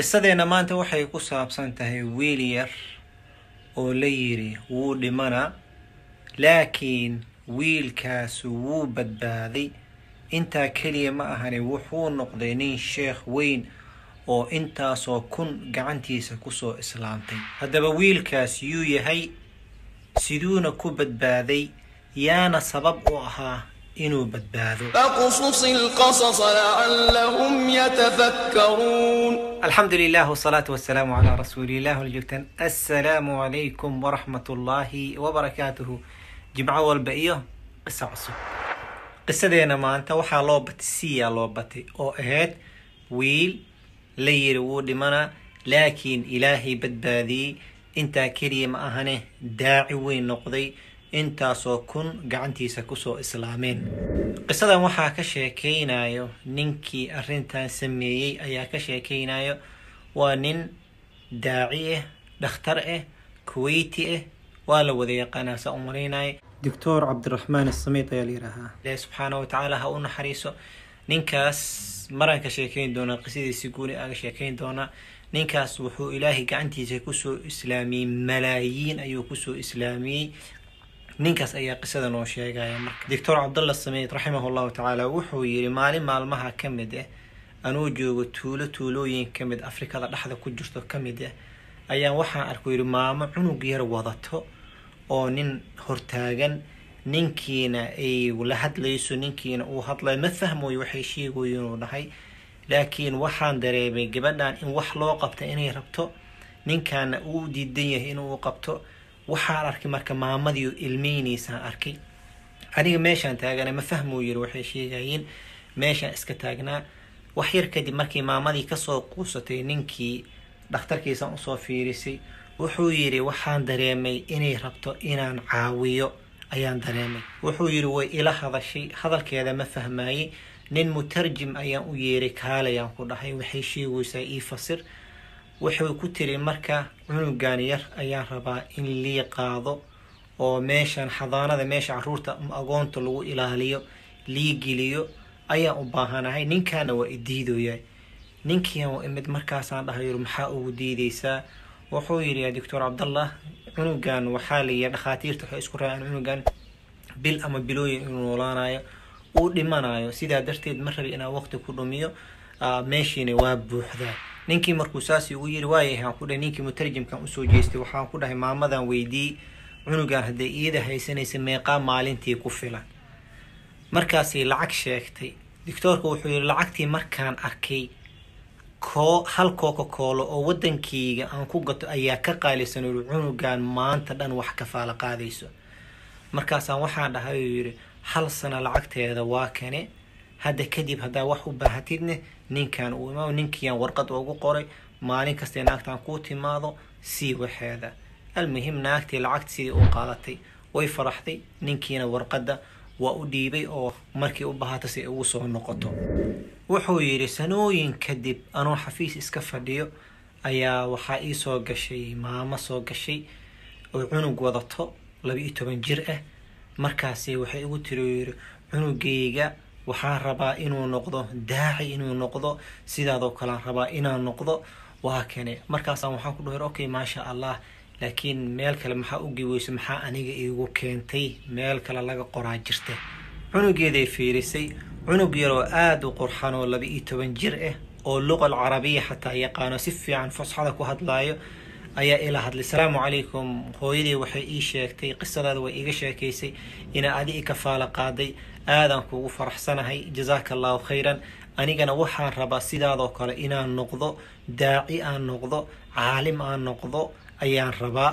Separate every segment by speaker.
Speaker 1: qisadeenna maanta waxay ku saabsan tahay wiil yar oo la yidhi wuu dhimanaa laakiin wiilkaas wuu badbaaday. Intaa keliya ma ahani wuxuu noqday nin sheekh weyn oo intaasoo kun gacantiisa ku soo islaamtay. Haddaba wiilkaas yuu yahay siduuna ku badbaaday yaana sabab u ahaa inuu badbaado alxamdulilah wsalaatu wasalaamu calaa rasuulilah ola joogtaan assalaamu calaykum waraxmatullaahi wabarakaatuhu jimco walba iyo qiso cusub. Qisadeena maanta waxaa loo batay siyaa loo batay oo ahayd wiil la yiri wuu dhimanaa laakiin ilaahay badbaadiyey. Intaa keliya ma ahane daaci weyn noqday intaasoo kun gacantiisa ku soo islaameen qisadan waxaa ka sheekeynayo ninkii arrintan sameeyey ayaa ka sheekeynayo waa nin daaci ah dhakhtar ah kuweyti ah waa la wada yaqaanaa saa u doctor cabdiraxmaan asamiid ayaa la yidhaahaa ilaahi subxaana wa tacaala ha u naxariiso. Ninkaas maraan ka sheekeyn doonaa qisadiisi guuni aaga sheekeyn doonaa. Ninkaas wuxuu ilaahay gacantiisa ku soo islaamiyey malaayiin ayuu ku soo islaamiyey ninkaas ayaa qisada noo sheegaya marka. Doctor cabdullah samiid raximah llahu tacaala wuxuu yidhi maalin maalmaha ka mid ah anuu joogo tuulo tuulooyin ka mid afrikada dhexda ku jirto ka mid ah ayaan waxaan arku yidhi maamo cunug yar wadato oo nin hortaagan ninkiina ay la hadlayso ninkiina uu hadlayo ma fahmoyo waxay sheegoyo inuu dhahay. Laakiin waxaan dareemay gabadhan in wax loo qabta inay rabto ninkaana uu diidan yahay inuu qabto waxaan arkay marka maamadii ilmeyneysaan arkay. Aniga meeshaan taagana ma fahmuu yiri waxay sheegayeen meeshaan iska taagnaa wax yar kadib markii maamadii ka soo quusatay ninkii dhakhtarkiisan u soo fiirisay wuxuu yidhi waxaan dareemay inay rabto inaan caawiyo. Ayaan dareemay. Wuxuu yidhi way ila hadashay hadalkeeda ma fahmaayey nin mutarjim ayaan u yeeray kaalayaan ku dhahay. Waxay sheegaysaa ii fasir wuxuu ku tiri marka cunugan yar ayaan rabaa in lii qaado oo meeshan xadaanada meesha carruurta agoonta lagu ilaaliyo lii geliyo ayaan u baahanahay. Ninkaana waa idiidoya ninkiian imid markaasaan dhahay maxaa ugu diideysaa? Wuxuu yidhi doctor cabdallah cunugan waxaa la yihi dhakhaatiirta waxay isku raaceen cunugan bil ama bilooyin inuu noolaanayo uu dhimanayo sidaa darteed ma rabi inaan waqti ku dhumiyo meeshiina waa buuxdaa ninkii markuu saasi ugu yiri waayahaan ku dhahay ninkii mutarjimkan u soo jeestay waxaan ku dhahay maamadan weydiiyey cunugan hadday iida haysanaysa meeqaa maalintii ku filan. Markaasay lacag sheegtay. Doctoorka wuxuu yihi lacagtii markaan arkay koo hal kooka koolo oo wadankeyga aan ku gato ayaa ka qaalisan uri cunugan maanta dhan wax kafaala qaadayso. Markaasaan waxaan dhahay uu yidhi hal sana lacagteeda waa kane hadda kadib haddaa wax u baahatidne ninkan uu imaam ninkiiaan warqad ugu qoray maalin kastay naagtaan kuu timaado sii waxeeda. Almuhim naagtii lacagta sidii u qaadatay. Way faraxday ninkiina warqadda waa u dhiibay oo markii u baahata si ugu soo noqoto. Wuxuu yidhi sanooyin kadib anuu xafiis iska fadhiyo ayaa waxaa ii soo gashay maamo soo gashay oo cunug wadato laba-iyo toban jir ah. Markaasi waxay igu tiri yidhi cunugayga waxaan rabaa inuu noqdo daaci inuu noqdo sidaadoo kalean rabaa inaan noqdo waa kane markaasaan waxaan ku dhaher okay maasha allah laakiin meel kale maxaa u giweyso maxaa aniga iigu keentay meel kale laga qoraa jirta cunugeeday fiirisay? Cunug yaroo aada u qurxan oo laba iyo toban jir ah oo luqal carabiya xataa yaqaano si fiican fasxada ku hadlaayo ayaa ila hadlay. Salaamu calaykum. Hooyadii waxay ii sheegtay qisadaada way iiga sheekaysay inaa adi i kafaala qaaday aadaan kugu faraxsanahay. Jazaaka allahu khayran. Anigana waxaan rabaa sidaadoo kale inaan noqdo daaci aan noqdo caalim aan noqdo ayaan rabaa.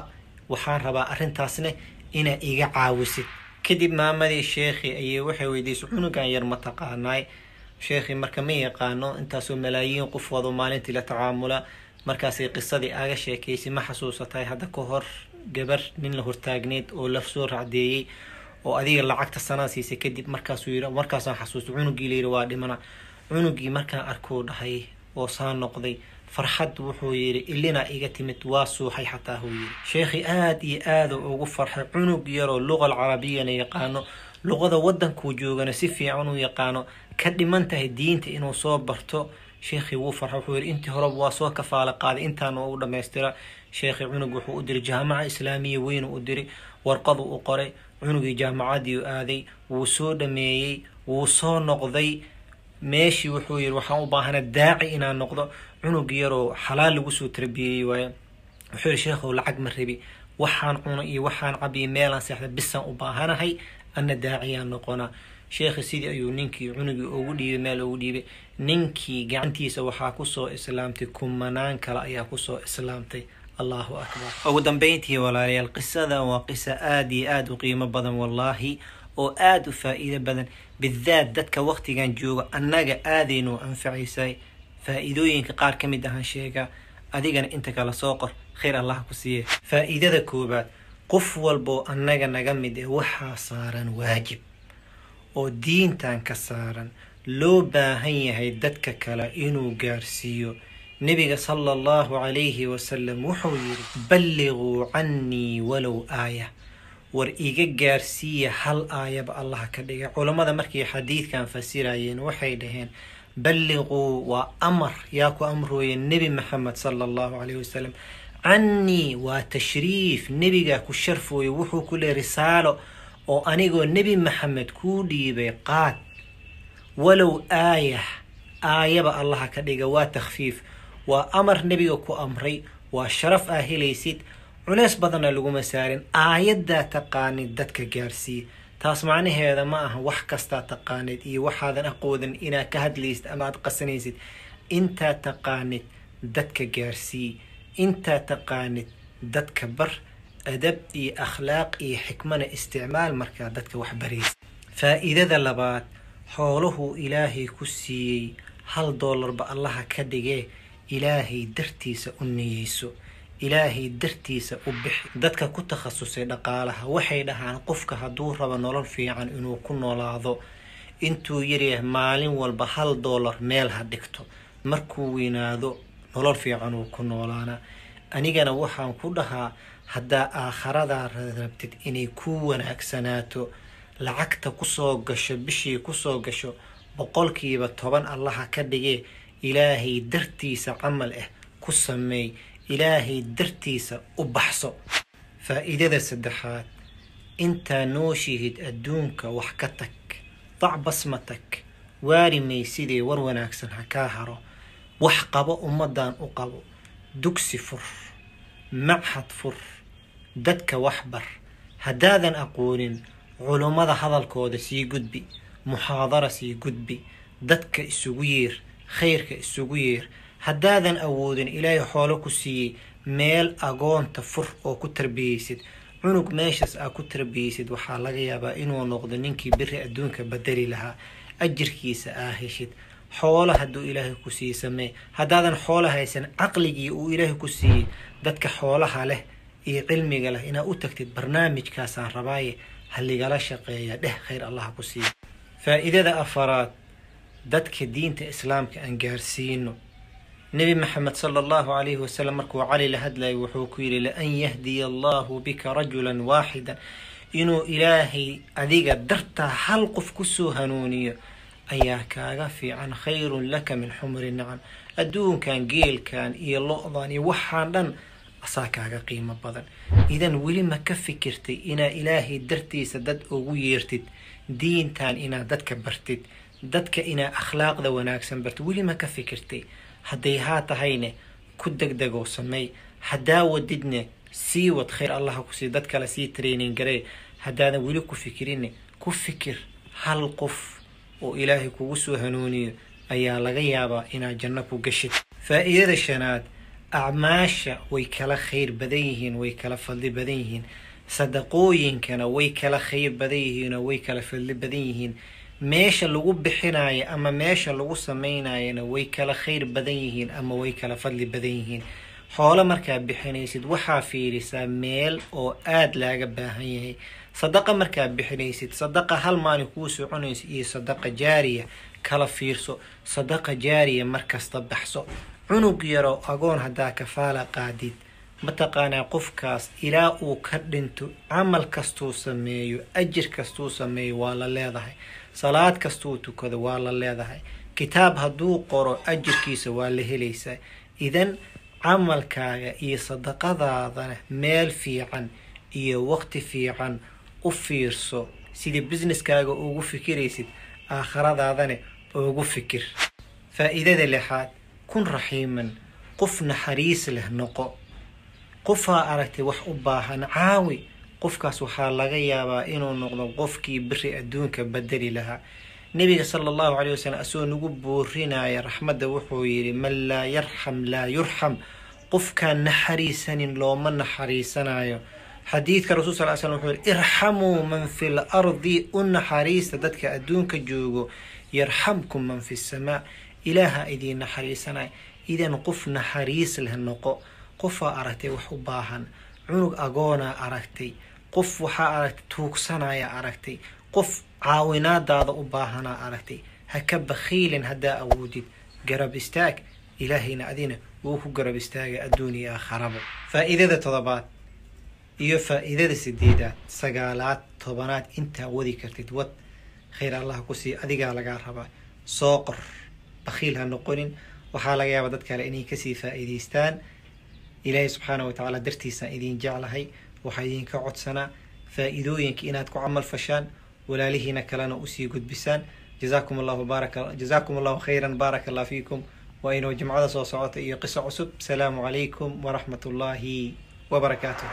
Speaker 1: Waxaan rabaa arrintaasne inaa iga caawisid. Kadib maamadii sheekhi ayay waxay weydiisay cunugan yar ma taqaanaay sheekhi marka ma yaqaano intaasoo malaayiin qof wado maalintii la tacaamula. Markaasay qisadii aaga sheekaysay ma xasuusatay. Hadda ka hor gabar nin la hortaagneyd oo la soo racdeeyey oo adiga lacagta sanaa siisay kadib markaasuu markaasaan xasuustay cunugii layidhi waa dhimana. Cunugii markaan arkuu dhahay oo saa noqday farxad wuxuu yidhi ilina iga timid waa suuxay xataa huu yidhi. Sheekhi aada iyo aada ugu farxay. Cunug yaroo luqal carabiyana yaqaano luqada wadankuu joogana si fiican u yaqaano ka dhiman tahay diinta inuu soo barto. Sheekhii wuu farxa wuxuu yidhi intii horeba waa soo kafaala qaaday intaana u dhammaystira. Sheekhii cunug wuxuu u diray jaamaca islaamiya weynu u diray warqadu u qoray cunugii jaamacadii aaday wuu soo dhameeyey wuu soo noqday. Meeshii wuxuu yidhi waxaan u baahana daaci inaan noqdo. Cunug yaroo xalaal lagu soo tarbiyeyey waaye. Wuxuu yidhi sheekhow lacag ma rabi. Waxaan cuno iyo waxaan cabiyo meelaan seexda bisaan u baahanahay. Ana daaciyaan noqonaa sheekhi sidii ayuu ninkii cunugii ugu dhiibay meel ugu dhiibay. Ninkii gacantiisa waxaa ku soo islaamtay kumanaan kale ayaa ku soo islaamtay allahu akbar. Ugu dambeyntii walaalayaal qisadan waa qiso aada iyo aada u qiimo badan wallaahi oo aada u faa-iido badan. Bidaat dadka waqtigan jooga annaga aadaynu anfacaysay faa-iidooyinka qaar ka mid ahaan sheega adigana inta kala soo qor. Khayr allah ku siiye faa-iidada koobaad qof walboo annaga naga mid ee waxaa saaran waajib oo diintan ka saaran. Loo baahan yahay dadka kale inuu gaarsiiyo nebiga sala allahu calayhi wasalam wuxuu yidhi balliguu cannii walow aaya. War iga gaarsiiya hal aayaba allah ka dhigay. Culammada markay xadiidkan fasirayeen waxay dhaheen balliquu waa amar yaa ku amrooya nebi maxamed sala allahu calayhi wasalam cannii waa tashriif nebigaa ku sharfooya wuxuu ku leey risaalo oo anigoo nebi maxamed kuu dhiibay qaad. Walow aayah aayaba allaha ka dhiga waa takhfiif waa amar nebiga ku amray waa sharaf aa helaysid. Culeys badanna laguma saarin aayaddaa taqaanid dadka gaarsiiya. Taas macnaheeda ma aha wax kastaa taqaanid iyo waxaadan aqoodan inaad ka hadlaysid ama aad qasanaysid. Intaa taqaanid dadka gaarsii intaa taqaanid dadka bar adab iyo akhlaaq iyo xikmana isticmaal markaa dadka wax baraysa faa-iidada labaad xooluhuu ilaahay ku siiyey hal doolarba allaha ka dhigee ilaahay dartiisa u niyeyso. Ilaahay dartiisa u bixi. Dadka ku takhasusay dhaqaalaha waxay dhahaan qofka hadduu rabo nolol fiican inuu ku noolaado. Intuu yaryahay maalin walba hal doolar meel ha dhigto. Markuu weynaado nolol fiican uu ku noolaana. Anigana waxaan ku dhahaa haddaa aakharadaa rabtid inay ku wanaagsanaato lacagta ku soo gasho bishii ku soo gasho boqolkiiba toban allaha ka dhigee ilaahay dartiisa camal ah ku sameey ilaahay dartiisa u baxso. Faa-iidada saddexaad intaa nooshihid adduunka wax ka tag dac basma tag waari maysidee war wanaagsan ha kaa haro. Wax qabo ummaddan u qabo dugsi fur machad fur dadka wax bar. Haddaadan aqoonin culummada hadalkooda sii gudbi muxaadara sii gudbi dadka isugu yeer khayrka isugu yeer. Haddaadan awoodin ilaahay xoolo ku siiyey meel agoonta fur oo ku tarbiyeysid cunug meeshaas aa ku tarbiyeysid waxaa laga yaabaa inuu noqdo ninkii beri adduunka badeli lahaa. Ajirkiisa aa heshid. Xoolo hadduu ilaahay ku siiyey samee. Haddaadan xoolo haysan caqligii uu ilaahay ku siiyey dadka xoolaha leh iyo cilmiga leh inaad u tagtid barnaamijkaasaan rabaaye haligala shaqeeya. Dheh khayr allah ku siiya faa-iidada afaraad dadka diinta islaamka aan gaarsiino. Nebi maxamed sala allahu calayhi wasalam markuu cali la hadlayay wuxuu ku yidhi laan yahdiya allahu bika rajulan waaxidan inuu ilaahay adiga dartaa hal qof ku soo hanuuniyo ayaa kaaga fiican khayrun laka min xumri nacam adduunkan geelkan iyo lo-dan iyo waxaan dhan asaa kaaga qiimo badan. Idan weli ma ka fikirtay inaad ilaahay dartiisa dad ugu yeertid diintan inaad dadka bartid dadka inaad akhlaaqda wanaagsan bartid weli ma ka fikirtay. Hadday haa tahayne ku degdegoo sameey haddaa wadidne sii wad khayr allaha ku sii dad kale sii training garee haddaadan weli ku fikirinne ku fikir hal qof oo ilaahay kugu soo hanuuniyo ayaa laga yaabaa inaad janno ku gashid. Faa-iidada shanaad acmaasha way kala khayr badan yihiin way kala fadli badan yihiin. Sadaqooyinkana way kala khayr badan yihiinoo way kala fadli badan yihiin meesha lagu bixinayo ama meesha lagu samaynayona way kala khayr badan yihiin ama way kala fadli badan yihiin. Xoolo markaa bixinaysid waxaa fiirisaa meel oo aada laaga baahan yahay. Sadaqa markaa bixinaysid sadaqa hal maalin kuu soconayso iyo sadaqa jaariya kala fiirso sadaqa jaariya markasta baxso. Cunug yaroo agoon haddaa kafaala qaadid mataqaanaa qofkaas ilaa uu ka dhinto camal kastuu sameeyo ajir kastuu sameeyo waa la leedahay salaad kastuu tukado waa la leedahay. Kitaab hadduu qoro ajirkiisa waa la helaysaa idan camalkaaga iyo sadaqadaadana meel fiican iyo waqti fiican u fiirso sidii businesskaaga ugu fikiraysid aakhiradaadana ugu fikir. Faa'iidada lixaad kun raxiiman qof naxariis leh noqo. Qofaa aragtay wax u baahan caawi qofkaas waxaa laga yaabaa inuu noqdo qofkii beri adduunka bedeli lahaa. Nebiga sala allahu calay wasalam asagoo nagu boorinaya raxmadda wuxuu yidhi man laa yarxam laa yurxam qofkaan naxariisanin looma naxariisanayo. Xadiidka rasul sal l slam wuxuu yihi irxamuu man fi l u naxariista dadka adduunka joogo. Yarxamkum man fi samaa. Ilaaha idiin naxariisanaya idan qof naxariis leh noqo qofaa aragtay wax u baahan cunug agoonaa aragtay qof waxaa aragtay tuugsanaya aragtay qof caawinaadaada u baahanaa aragtay ha ka bakhiilin haddaa awoodid garab istaag ilaahayna adina wuu ku garab istaaga adduun iyo aakharaba faa'iidada todobaad iyo faa'iidada sideedaad sagaalaad tobanaad intaa wadi kartid wad khayr allah ku sii adigaa lagaa rabaa soo qor bakhiil ha noqonin waxaa laga yaabaa dad kale inay ka sii faa'iidaystaan ilaahay subxaana wa tacaala dartiisaan idiin jeclahay. Waxaa idinka codsanaa faa'iidooyinka inaad ku camal fashaan walaalihiina kalena u sii gudbisaan. Jazaakum allahu baaraka jazaakum allahu khayran baaraka allah fiikum. Waa inuu jimcada soo socota iyo qiso cusub. Asalaamu calaykum waraxmat ullaahi wabarakaatuh